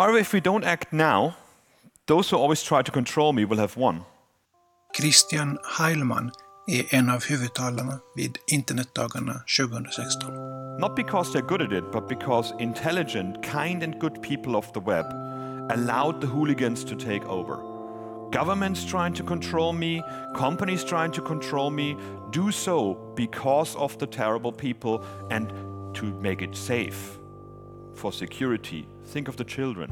However, if we don't act now, those who always try to control me will have won. Christian Heilman är en av huvudtalarna vid internetdagarna 2016. Not because they're good at it, but because intelligent, kind, and good people of the web allowed the hooligans to take over. Governments trying to control me, companies trying to control me, do so because of the terrible people and to make it safe for security. Think of the children.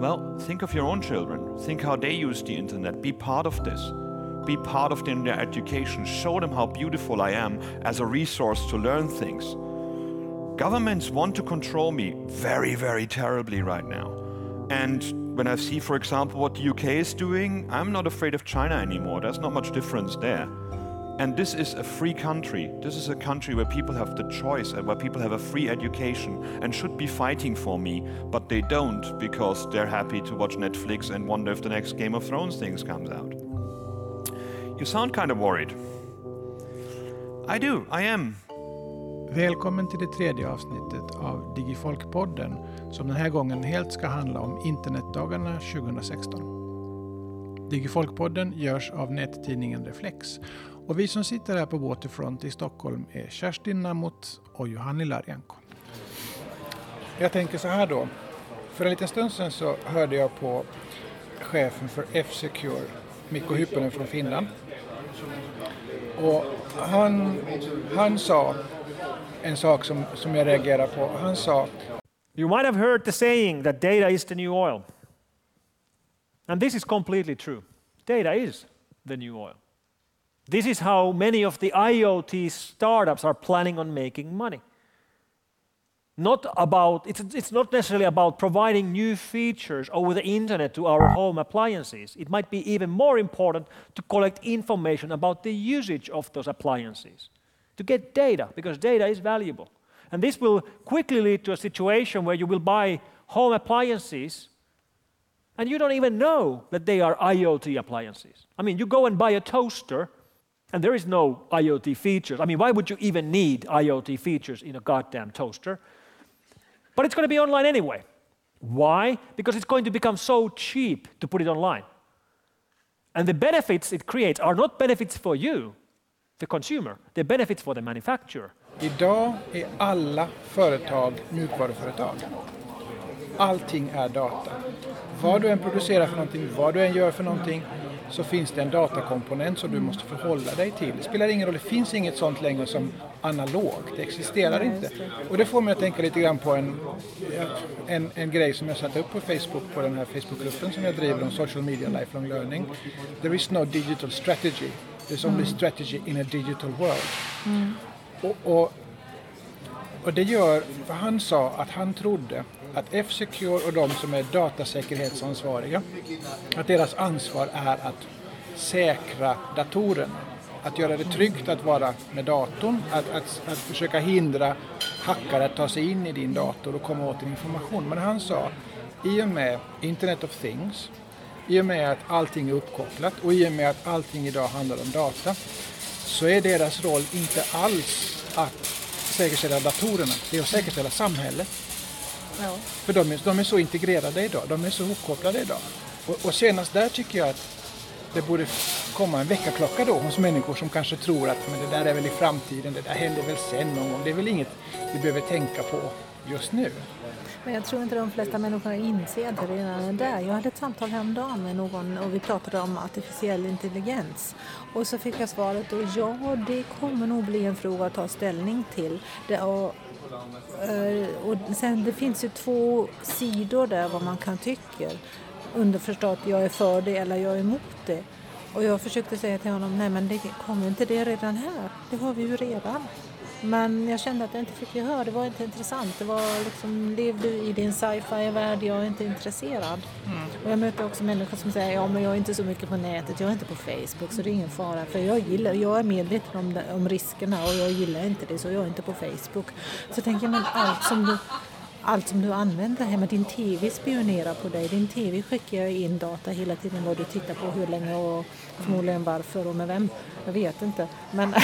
Well, think of your own children. Think how they use the internet. Be part of this. Be part of their education. Show them how beautiful I am as a resource to learn things. Governments want to control me very, very terribly right now. And when I see, for example, what the UK is doing, I'm not afraid of China anymore. There's not much difference there. And this is a free country. This is a country where people have the choice and where people have a free education and should be fighting for me, but they don't because they're happy to watch Netflix and wonder if the next Game of Thrones things comes out. You sound kind of worried. I do, I am. Välkommen till det tredje avsnittet av Digifolk-podden som den här gången helt ska handla om internetdagarna 2016. Digifolk-podden görs av nättidningen Reflex och vi som sitter här på Waterfront i Stockholm är Kerstin Namot och Johanni Larjanko. Jag tänker så här då. För en liten stund sedan så hörde jag på chefen för F-Secure, Mikko Hyppönen från Finland. Och han, han sa en sak som, som jag reagerar på. Han sa You might have heard the saying that data is the new oil. And this is completely true. Data is the new oil. This is how many of the IoT startups are planning on making money. Not about, it's, it's not necessarily about providing new features over the internet to our home appliances. It might be even more important to collect information about the usage of those appliances, to get data, because data is valuable. And this will quickly lead to a situation where you will buy home appliances and you don't even know that they are IoT appliances. I mean, you go and buy a toaster and there is no IoT features. I mean, why would you even need IoT features in a goddamn toaster? But it's going to be online anyway. Why? Because it's going to become so cheap to put it online. And the benefits it creates are not benefits for you, the consumer, they're benefits for the manufacturer. Idag är alla företag mjukvaruföretag. Allting är data. Vad du än producerar för någonting, vad du än gör för någonting, så finns det en datakomponent som du måste förhålla dig till. Det spelar ingen roll, det finns inget sånt längre som analogt, det existerar inte. Och det får mig att tänka lite grann på en, en, en grej som jag satte upp på Facebook, på den här Facebookgruppen som jag driver om social media lifelong learning. There is no digital strategy, there's only strategy in a digital world. Och, och, och det gör, för han sa att han trodde att F-Secure och de som är datasäkerhetsansvariga, att deras ansvar är att säkra datorerna. Att göra det tryggt att vara med datorn, att, att, att försöka hindra hackare att ta sig in i din dator och komma åt din information. Men han sa, i och med Internet of Things, i och med att allting är uppkopplat och i och med att allting idag handlar om data, så är deras roll inte alls att säkerställa datorerna, det är att säkerställa samhället. Ja. För de är, de är så integrerade idag, de är så hopkopplade idag. Och, och senast där tycker jag att det borde komma en väckarklocka då hos människor som kanske tror att men det där är väl i framtiden, det där händer väl sen någon gång. Det är väl inget vi behöver tänka på just nu. Men jag tror inte de flesta människor inser att det redan är där. Jag hade ett samtal häromdagen med någon och vi pratade om artificiell intelligens. Och så fick jag svaret då, ja det kommer nog bli en fråga att ta ställning till. Det, och, eh, och sen det finns ju två sidor där vad man kan tycka. Underförstått, jag är för det eller jag är emot det. Och jag försökte säga till honom, nej men det kommer inte det redan här? Det har vi ju redan. Men jag kände att jag inte fick gehör, det var inte intressant. Det var liksom, lev du i din sci-fi-värld, jag är inte intresserad. Mm. Och jag möter också människor som säger, ja men jag är inte så mycket på nätet, jag är inte på Facebook så det är ingen fara. För jag gillar, jag är medveten om, det, om riskerna och jag gillar inte det så jag är inte på Facebook. Så tänker jag, men allt som du allt som du använder hemma. Din TV spionerar på dig. Din TV skickar in data hela tiden vad du tittar på, hur länge och förmodligen varför och med vem. Jag vet inte. Men,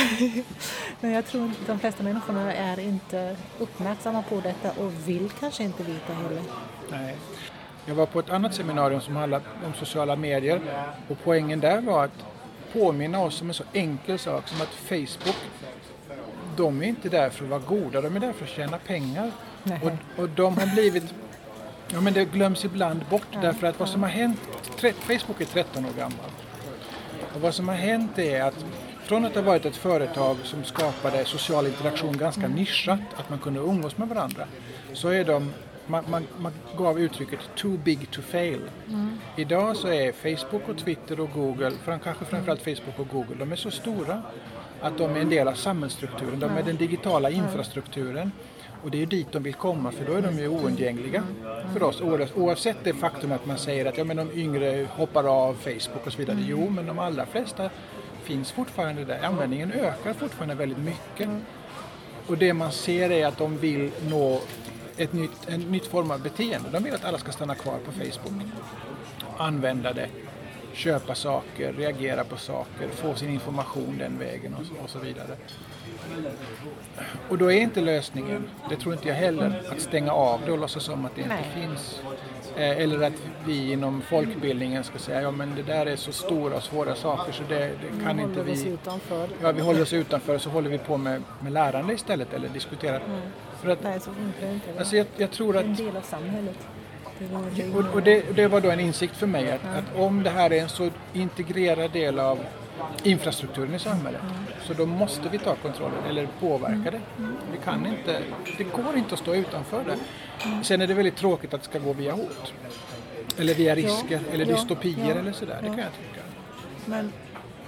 men jag tror att de flesta människorna är inte uppmärksamma på detta och vill kanske inte veta heller. Nej. Jag var på ett annat seminarium som handlade om sociala medier och poängen där var att påminna oss om en så enkel sak som att Facebook, de är inte där för att vara goda, de är där för att tjäna pengar. Och, och de har blivit, ja men det glöms ibland bort därför att vad som har hänt, Facebook är 13 år gammal. Och vad som har hänt är att från att ha varit ett företag som skapade social interaktion ganska mm. nischat, att man kunde umgås med varandra, så är de man, man, man, gav uttrycket too big to fail. Mm. Idag så är Facebook och Twitter och Google, kanske framförallt Facebook och Google, de är så stora att de är en del av samhällsstrukturen. De är den digitala infrastrukturen. Och det är dit de vill komma för då är de ju oundgängliga för oss oavsett det faktum att man säger att ja, men de yngre hoppar av Facebook och så vidare. Jo, men de allra flesta finns fortfarande där. Användningen ökar fortfarande väldigt mycket. Och det man ser är att de vill nå ett nytt, en nytt form av beteende. De vill att alla ska stanna kvar på Facebook. Använda det, köpa saker, reagera på saker, få sin information den vägen och så, och så vidare. Och då är inte lösningen, det tror inte jag heller, att stänga av det och låtsas som att det inte Nej. finns. Eh, eller att vi inom folkbildningen ska säga ja men det där är så stora och svåra saker så det, det kan inte vi... utanför. Ja, vi håller oss utanför och så håller vi på med, med lärande istället eller diskuterar. Mm. För att, Nej, så funkar det inte. Alltså jag, jag tror att... Det är en del av samhället. Och, och det, det, var då en insikt för mig att, att om det här är en så integrerad del av infrastrukturen i samhället. Mm. Så då måste vi ta kontrollen eller påverka det. Mm. Vi kan inte, det går inte att stå utanför det. Mm. Sen är det väldigt tråkigt att det ska gå via hot. Eller via risker eller dystopier eller sådär, det kan jag tycka. Men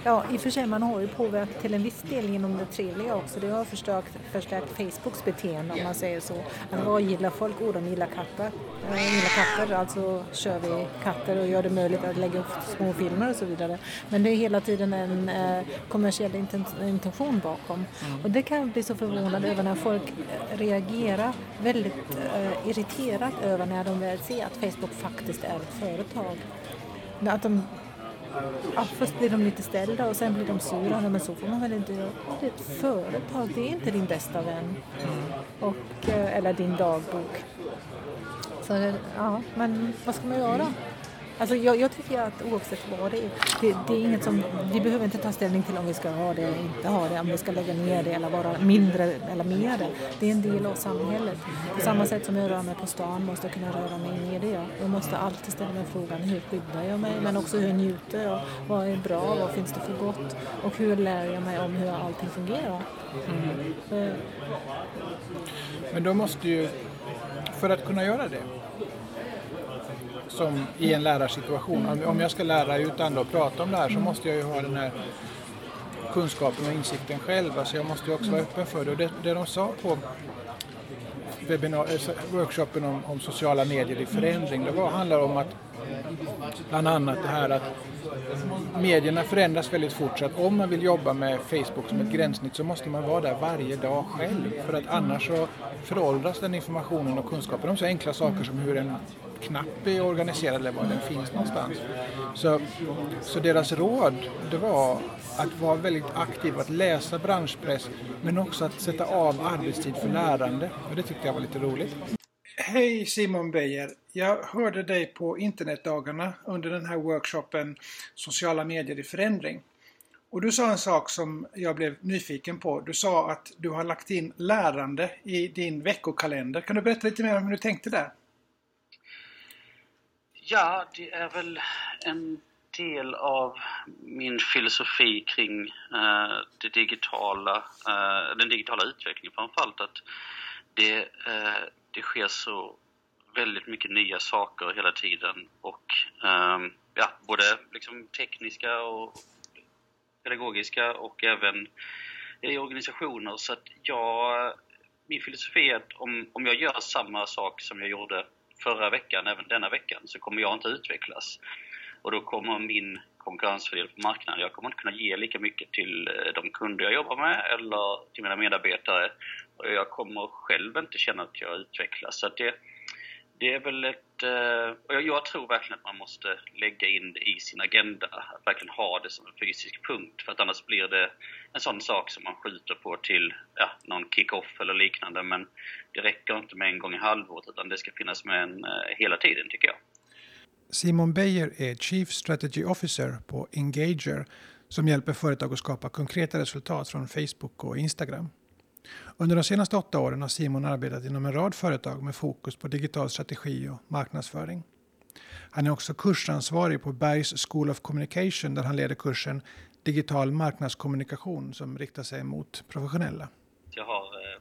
Ja, i och för sig man har ju påverkat till en viss del genom det trevliga också. Det har förstärkt, förstärkt Facebooks beteende om man säger så. Att vad gillar folk? Oh, de gillar katter. De gillar katter, alltså kör vi katter och gör det möjligt att lägga upp små filmer och så vidare. Men det är hela tiden en eh, kommersiell intention bakom. Och det kan jag bli så förvånad över när folk reagerar väldigt eh, irriterat över när de väl ser att Facebook faktiskt är ett företag. Att de Ja, först blir de lite ställda och sen blir de sura. Men så får man väl inte göra. Det är ett företag, det är inte din bästa vän. Och, eh, eller din dagbok. Så ja, men vad ska man göra? Alltså jag, jag, tycker att oavsett vad det är, det, det, är inget som, vi behöver inte ta ställning till om vi ska ha det eller inte ha det, om vi ska lägga ner det eller vara mindre eller mer det. Det är en del av samhället. På samma sätt som jag rör mig på stan måste jag kunna röra mig i media. Jag måste alltid ställa mig frågan hur skyddar jag mig, men också hur njuter jag? Vad är bra? Vad finns det för gott? Och hur lär jag mig om hur allting fungerar? Mm. Men då måste ju, för att kunna göra det, som i en lärarsituation. Om jag ska lära ut andra och prata om det här så måste jag ju ha den här kunskapen och insikten själv. Alltså jag måste ju också vara öppen för det. Och det, det de sa på webinar, eh, workshopen om, om, sociala medier i förändring, det var, handlar om att bland annat det här att medierna förändras väldigt fort så att om man vill jobba med Facebook som ett gränssnitt så måste man vara där varje dag själv för att annars så föråldras den informationen och kunskapen om så enkla saker som hur en knapp är organiserad eller var den finns någonstans. Så, så deras råd det var att vara väldigt aktiv, att läsa branschpress men också att sätta av arbetstid för lärande. Och det tyckte jag var lite roligt. Hej Simon Beijer! Jag hörde dig på internetdagarna under den här workshopen Sociala medier i förändring. Och du sa en sak som jag blev nyfiken på. Du sa att du har lagt in lärande i din veckokalender. Kan du berätta lite mer om hur du tänkte där? Ja, det är väl en del av min filosofi kring eh, det digitala, eh, den digitala utvecklingen framförallt. Att det, eh, det sker så väldigt mycket nya saker hela tiden och eh, ja, både liksom tekniska och pedagogiska och även i organisationer. Så att jag, min filosofi är att om, om jag gör samma sak som jag gjorde förra veckan, även denna veckan, så kommer jag inte utvecklas. Och då kommer min konkurrensfördel på marknaden. Jag kommer inte kunna ge lika mycket till eh, de kunder jag jobbar med eller till mina medarbetare. Och jag kommer själv inte känna att jag utvecklas. Så det, det är väl ett... Eh, och jag tror verkligen att man måste lägga in det i sin agenda. Att verkligen ha det som en fysisk punkt. För att annars blir det en sån sak som man skjuter på till ja, någon kick-off eller liknande. Men det räcker inte med en gång i halvåret utan det ska finnas med en eh, hela tiden tycker jag. Simon Beijer är Chief Strategy Officer på Engager som hjälper företag att skapa konkreta resultat från Facebook och Instagram. Under de senaste åtta åren har Simon arbetat inom en rad företag med fokus på digital strategi och marknadsföring. Han är också kursansvarig på Bergs School of Communication där han leder kursen Digital marknadskommunikation som riktar sig mot professionella. Jag har eh,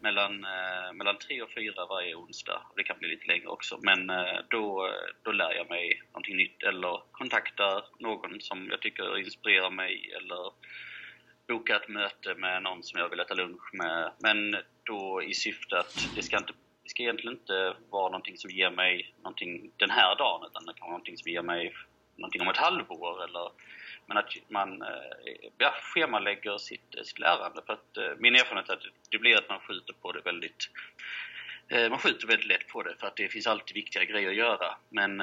mellan, eh, mellan tre och fyra varje onsdag. Det kan bli lite längre också. Men eh, då, då lär jag mig någonting nytt eller kontaktar någon som jag tycker inspirerar mig eller boka ett möte med någon som jag vill äta lunch med. Men då i syfte att det ska inte det ska egentligen inte vara någonting som ger mig någonting den här dagen utan det kan vara någonting som ger mig någonting om ett halvår eller men att man eh, ja, schemalägger sitt, eh, sitt lärande. För att, eh, min erfarenhet är att det blir att man skjuter på det väldigt man skjuter väldigt lätt på det för att det finns alltid viktiga grejer att göra. Men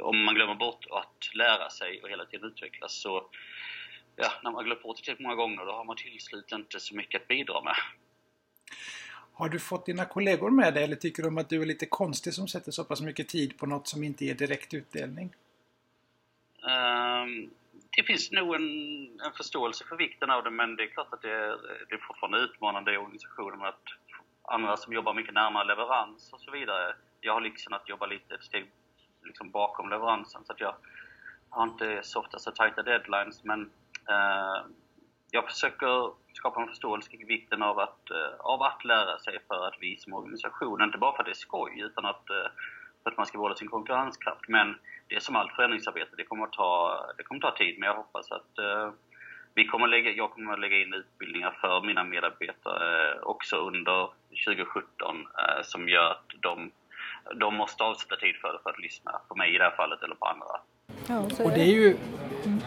om man glömmer bort att lära sig och hela tiden utvecklas så ja, när man glömt bort det tillräckligt många gånger då har man till slut inte så mycket att bidra med. Har du fått dina kollegor med dig eller tycker de att du är lite konstig som sätter så pass mycket tid på något som inte ger direkt utdelning? Um, det finns nog en, en förståelse för vikten av det men det är klart att det är, det är fortfarande utmanande i organisationen att andra som jobbar mycket närmare leverans och så vidare. Jag har lyxen att jobba lite ett steg liksom bakom leveransen så att jag har inte så ofta så tajta deadlines men Eh, jag försöker skapa en förståelse kring vikten av att, eh, av att lära sig för att vi som organisation, inte bara för att det är skoj utan att, eh, för att man ska behålla sin konkurrenskraft men det är som allt förändringsarbete, det kommer att ta, det kommer att ta tid men jag hoppas att vi kommer lägga, jag kommer att lägga in utbildningar för mina medarbetare också under 2017 som gör att de, de måste avsätta tid för det för att lyssna på mig i det här fallet eller på andra. Ja, och det är ju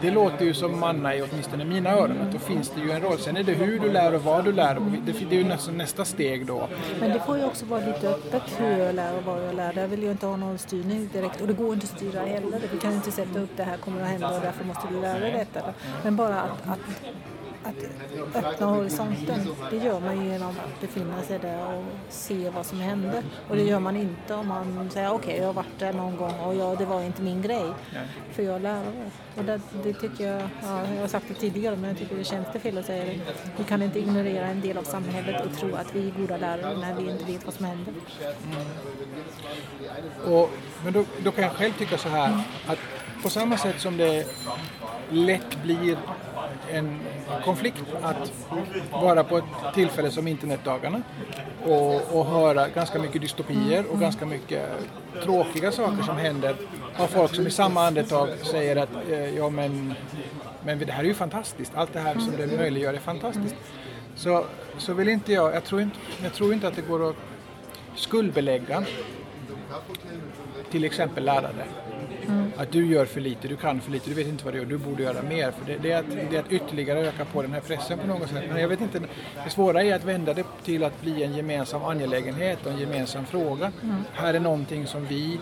det låter ju som manna i åtminstone mina öron att då finns det ju en roll. Sen är det hur du lär och vad du lär. Det, det är ju nästan nästa steg då. Men det får ju också vara lite öppet hur jag lär och vad jag lär. Där vill jag inte ha någon styrning direkt och det går inte att styra heller. Vi kan inte sätta upp det här kommer att hända och därför måste du lära detta. Men bara att, att att öppna horisonten, det gör man ju genom att befinna sig där och se vad som händer. Och det gör man inte om man säger okej, okay, jag har varit där någon gång och ja, det var inte min grej. För jag är lärare. Och det, det tycker jag, ja, jag har sagt det tidigare, men jag tycker det känns det fel att säga det. Vi kan inte ignorera en del av samhället och tro att vi är goda lärare när vi inte vet vad som händer. Mm. Och, men då, då kan jag själv tycka så här, att på samma sätt som det lätt blir en konflikt att vara på ett tillfälle som internetdagarna och, och höra ganska mycket dystopier och ganska mycket tråkiga saker som händer av folk som i samma andetag säger att eh, ja men, men det här är ju fantastiskt, allt det här som det möjliggör är fantastiskt. Så, så vill inte jag, jag tror inte, jag tror inte att det går att skuldbelägga till exempel lärare Mm. Att du gör för lite, du kan för lite, du vet inte vad du gör, du borde göra mer. För det, det, är att, det är att ytterligare öka på den här pressen på något sätt. Men jag vet inte, det svåra är att vända det till att bli en gemensam angelägenhet och en gemensam fråga. Mm. Här är någonting som vi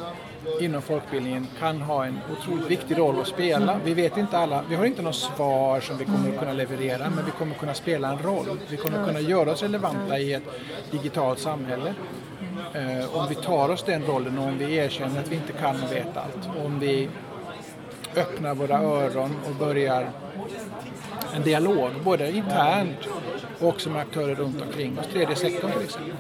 inom folkbildningen kan ha en otroligt viktig roll att spela. Mm. Vi vet inte alla, vi har inte något svar som vi kommer att kunna leverera men vi kommer kunna spela en roll. Vi kommer kunna göra oss relevanta i ett digitalt samhälle. Eh, om vi tar oss den rollen och om vi erkänner att vi inte kan och vet allt. Om vi öppnar våra öron och börjar en dialog, både internt och också med aktörer runt omkring oss, tredje sektorn till exempel.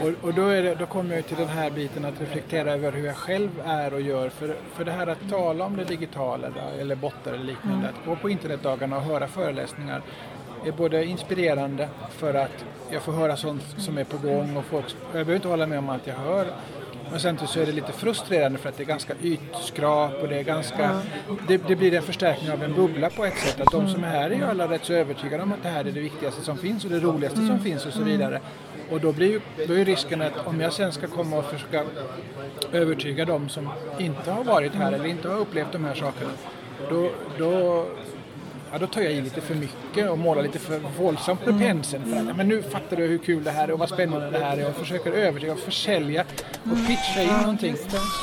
Och, och då, det, då, kommer jag till den här biten att reflektera över hur jag själv är och gör. För, för det här att tala om det digitala eller bottar eller liknande, att gå på internetdagarna och höra föreläsningar är både inspirerande för att jag får höra sånt som är på gång och folk, jag behöver inte hålla med om allt jag hör. Men samtidigt så är det lite frustrerande för att det är ganska ytskrap och det är ganska... Det, det, blir en förstärkning av en bubbla på ett sätt. Att de som är här är ju alla rätt så övertygade om att det här är det viktigaste som finns och det roligaste som finns och så vidare. Och då, blir ju, då är risken att om jag sen ska komma och försöka övertyga dem som inte har varit här eller inte har upplevt de här sakerna då, då, ja, då tar jag i lite för mycket och målar lite för våldsamt med penseln. För att, ja, men nu fattar du hur kul det här är och vad spännande det här är och försöker övertyga och försälja och pitcha in någonting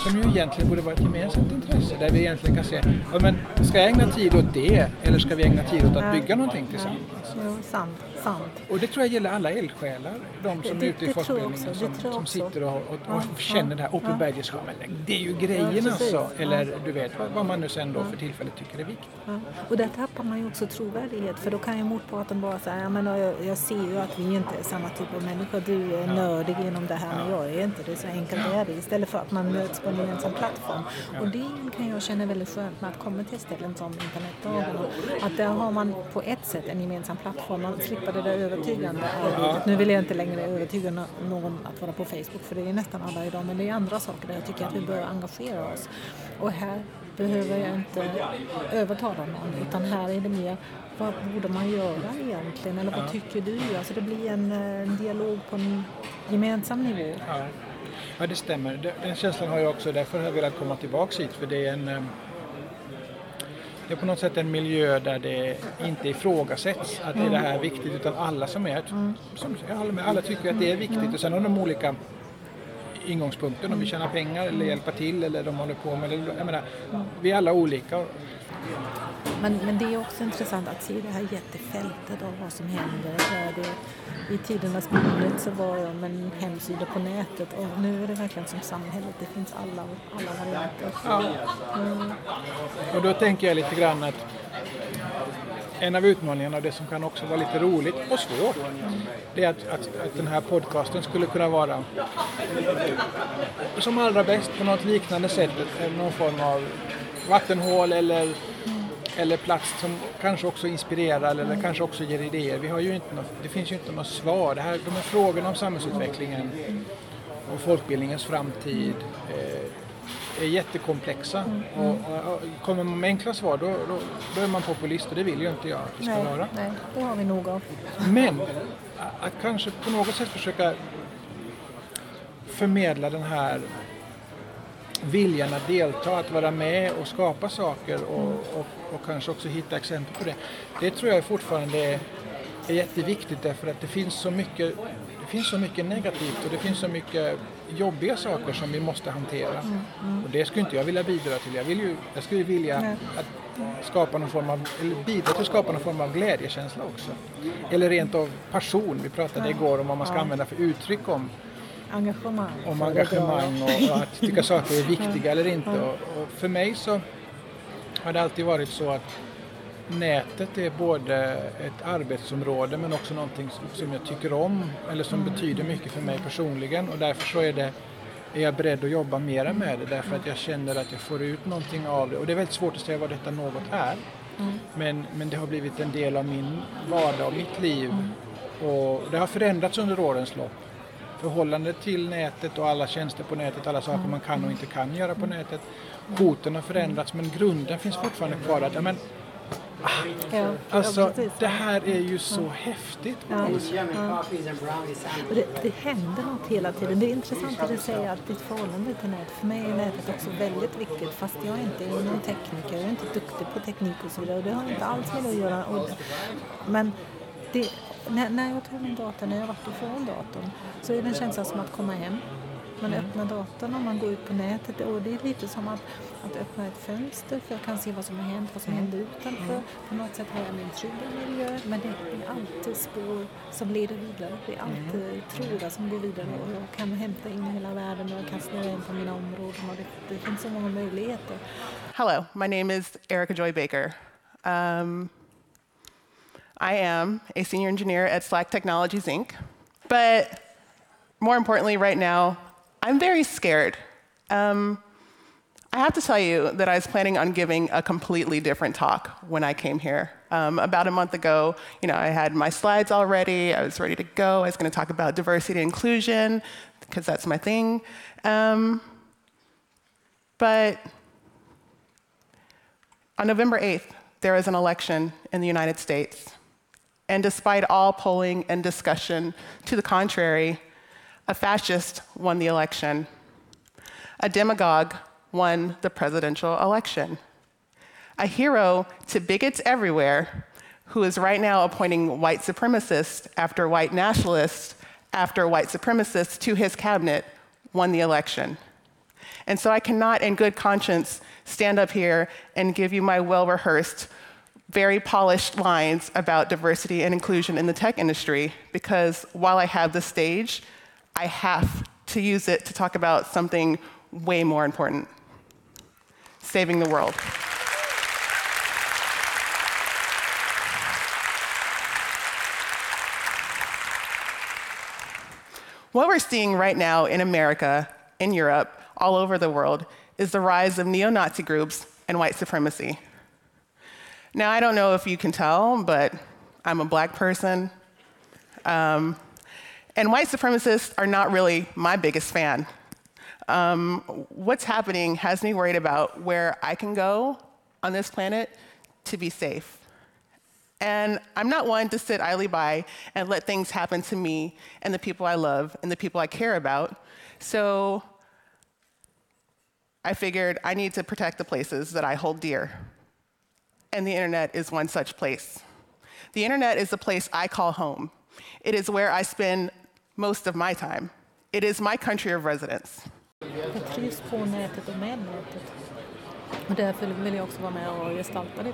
som ju egentligen borde vara ett gemensamt intresse. Där vi egentligen kan säga, ja, men ska jag ägna tid åt det eller ska vi ägna tid åt att bygga någonting tillsammans? Jo, sant, sant. Och det tror jag gäller alla eldsjälar, de som Det- är ute i folkbildningen som, som sitter och, och, och Ja, känner ja, det här. Opel ja. Ja, men det är ju grejen Ja, precis. alltså. Eller Ja. du vet vad, vad man nu sen då för tillfället tycker är viktigt. Ja. Och där tappar man ju också trovärdighet för då kan ju motparten bara säga ja, men jag, jag ser ju att vi inte är samma typ av människa. Du är nördig inom det här men jag är inte det. Så enkelt är det. Istället för att man möts på en gemensam plattform. Och det kan jag känna väldigt skönt med att komma till ställen som internetdagarna. Att där har man på ett sätt en gemensam plattform. Man slipper det där övertygande arbetet. Nu vill jag inte längre övertyga nå- någon att vara på Facebook för det är nästan alla idag. Men det är andra saker där jag tycker att vi bör engagera oss. Och här behöver jag inte övertala någon utan här är det mer vad borde man göra egentligen eller vad tycker du? Alltså det blir en, eh, en dialog på en gemensam nivå. Ja. ja, det stämmer. Den- känslan har jag också. Därför har jag velat komma tillbaka hit. För det är en... eh, Det är på något sätt en miljö där det inte ifrågasätts att är det här viktigt utan alla som är som, du säger, alla, alla tycker att det är viktigt och sen har de olika ingångspunkter om vi tjänar pengar eller hjälpa till eller de håller på med jag menar, vi är alla olika Men, men det är också intressant att se det här jättefältet av vad som händer. Där det, I tidernas myndighet så var med en hemsida på nätet och nu är det verkligen som samhället. Det finns alla, alla varianter. Mm. Och då tänker jag lite grann att en av utmaningarna och det som kan också vara lite roligt och svårt det är att, att, att den här podcasten skulle kunna vara som allra bäst på något liknande sätt, eh, någon form av vattenhål eller, eller plats som kanske också inspirerar eller kanske också ger idéer. Vi har ju inte något, det finns ju inte något svar. Det här, de här frågorna om samhällsutvecklingen och folkbildningens framtid eh, är jättekomplexa. Och, och, och kommer man med enkla svar då, då, då är man populist och det vill ju inte jag att vi ska Nej, vara. nej, det har vi nog av. Men att kanske på något sätt försöka förmedla den här viljan att delta, att vara med och skapa saker och, och, och kanske också hitta exempel på det. Det tror jag fortfarande är, är jätteviktigt därför att det finns så mycket det finns så mycket negativt och det finns så mycket jobbiga saker som vi måste hantera. Och det skulle inte jag vilja bidra till. Jag, vill ju, jag skulle vilja Nej. att skapa någon form av, eller bidra till att skapa någon form av glädjekänsla också. Eller rent av passion. Vi pratade igår om vad man ska använda för uttryck om, Engagemang. om engagemang och, och att tycka saker är viktiga eller inte. Och, och för mig så har det alltid varit så att nätet är både ett arbetsområde men också någonting som- jag tycker om eller som betyder mycket för mig personligen och därför så är det är jag beredd att jobba mera med det därför att jag känner att jag får ut någonting av det. Och det är väldigt svårt att säga vad detta något är. Men, men det har blivit en del av min vardag och mitt liv. Och det har förändrats under årens lopp. Förhållandet till nätet och alla tjänster på nätet, alla saker man kan och inte kan göra på nätet. Hoten har förändrats men grunden finns fortfarande kvar. Att, ja, men, Ja, alltså, ja, det här är ju så häftigt. Ja. Och det, det händer något hela tiden. Det är intressant att du säger att ditt förhållande till nätet, för mig är nätet också väldigt viktigt fast jag inte är någon tekniker, jag är inte duktig på teknik och så vidare och det har inte alls med det att göra. Och men det, när, när jag tar min dator, när jag varit ifrån datorn, så är det en känsla som att komma hem. Man öppnar datorn och man går ut på nätet och det är lite som att, att öppna ett fönster för jag kan se vad som har hänt, vad som händer utanför. På något sätt har jag min trygga miljö men det är alltid spår som leder vidare. Det är alltid trådar som går vidare och jag kan hämta in hela världen och jag kan snöa in på mina områden och det, det finns så många möjligheter. Hello, my name is Erica Joy Baker. Um, I am a senior engineer at Slack Technologies Inc. But more importantly, right now, I'm very scared. Um, I have to tell you that I was planning on giving a completely different talk when I came here. Um, about a month ago, you know, I had my slides all ready. I was ready to go. I was going to talk about diversity and inclusion because that's my thing. Um, but on November 8th, there was an election in the United States. And despite all polling and discussion to the contrary, a fascist won the election. A demagogue won the presidential election. a hero to bigots everywhere who is right now appointing white supremacists after white nationalists after white supremacists to his cabinet, won the election. And so I cannot, in good conscience, stand up here and give you my well rehearsed, very polished lines about diversity and inclusion in the tech industry because while I have the stage, I have to use it to talk about something way more important saving the world. What we're seeing right now in America, in Europe, all over the world is the rise of neo Nazi groups and white supremacy. Now, I don't know if you can tell, but I'm a black person. Um, and white supremacists are not really my biggest fan. Um, what's happening has me worried about where I can go on this planet to be safe. And I'm not one to sit idly by and let things happen to me and the people I love and the people I care about. So I figured I need to protect the places that I hold dear. And the internet is one such place. The internet is the place I call home. It is where I spend most of my time. It is my country of residence. Jag trivs på nätet och med nätet. Och därför vill jag också vara med och gestalta det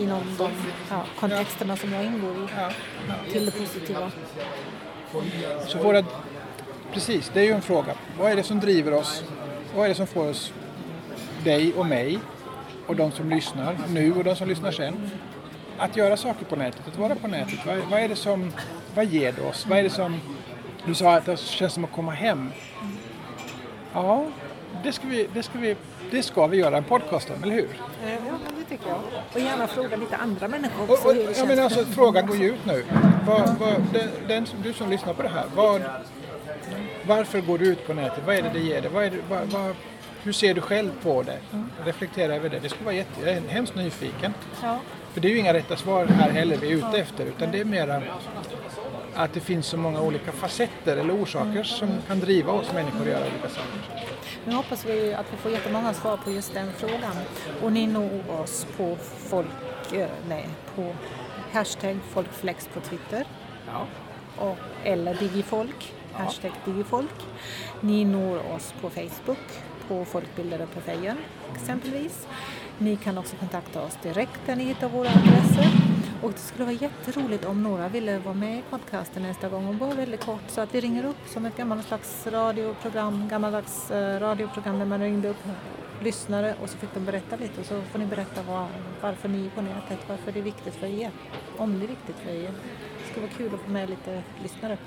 inom de ja, kontexterna som jag ingår i. Till det positiva. Så våra, precis, det är ju en fråga. Vad är det som driver oss? Vad är det som får oss, dig och mig och de som lyssnar nu och de som lyssnar sen, att göra saker på nätet, att vara på nätet? Vad, vad är det som, vad ger det oss? Vad är det som, du sa att det känns som att komma hem. Ja, det ska vi, det ska vi, det ska vi göra en podcast om, eller hur? Ja, men det tycker jag. Och gärna fråga lite andra människor Och, också och, det ja, men alltså, frågan går ju ut nu. Vad, vad, den, den, du som lyssnar på det här, vad, varför går du ut på nätet? Vad är det det ger dig? Vad är det, vad, vad, hur ser du själv på det? Reflektera över det. Det skulle vara jätte, jag är hemskt nyfiken. Ja. För det är ju inga rätta svar här heller vi är ute efter utan det är mera att det finns så många olika facetter eller orsaker som kan driva oss människor att göra olika saker. Nu hoppas vi att vi får jättemånga svar på just den frågan. Och ni når oss på folk, eh, nej, på hashtag folkflex på Twitter. Ja. Och, eller digifolk, hashtag digifolk. Ni når oss på Facebook, på Folkbildare på Fejen exempelvis. Ni kan också kontakta oss direkt där ni hittar våra adresser. Och det skulle vara jätteroligt om några ville vara med i podcasten nästa gång och bara väldigt kort så att vi ringer upp som ett gammalt slags radioprogram, gammaldags eh, radioprogram där man ringde upp lyssnare och så fick de berätta lite och så får ni berätta var, varför ni är på nätet, varför det är viktigt för er, om det är viktigt för er. Det skulle vara kul att få med lite lyssnare.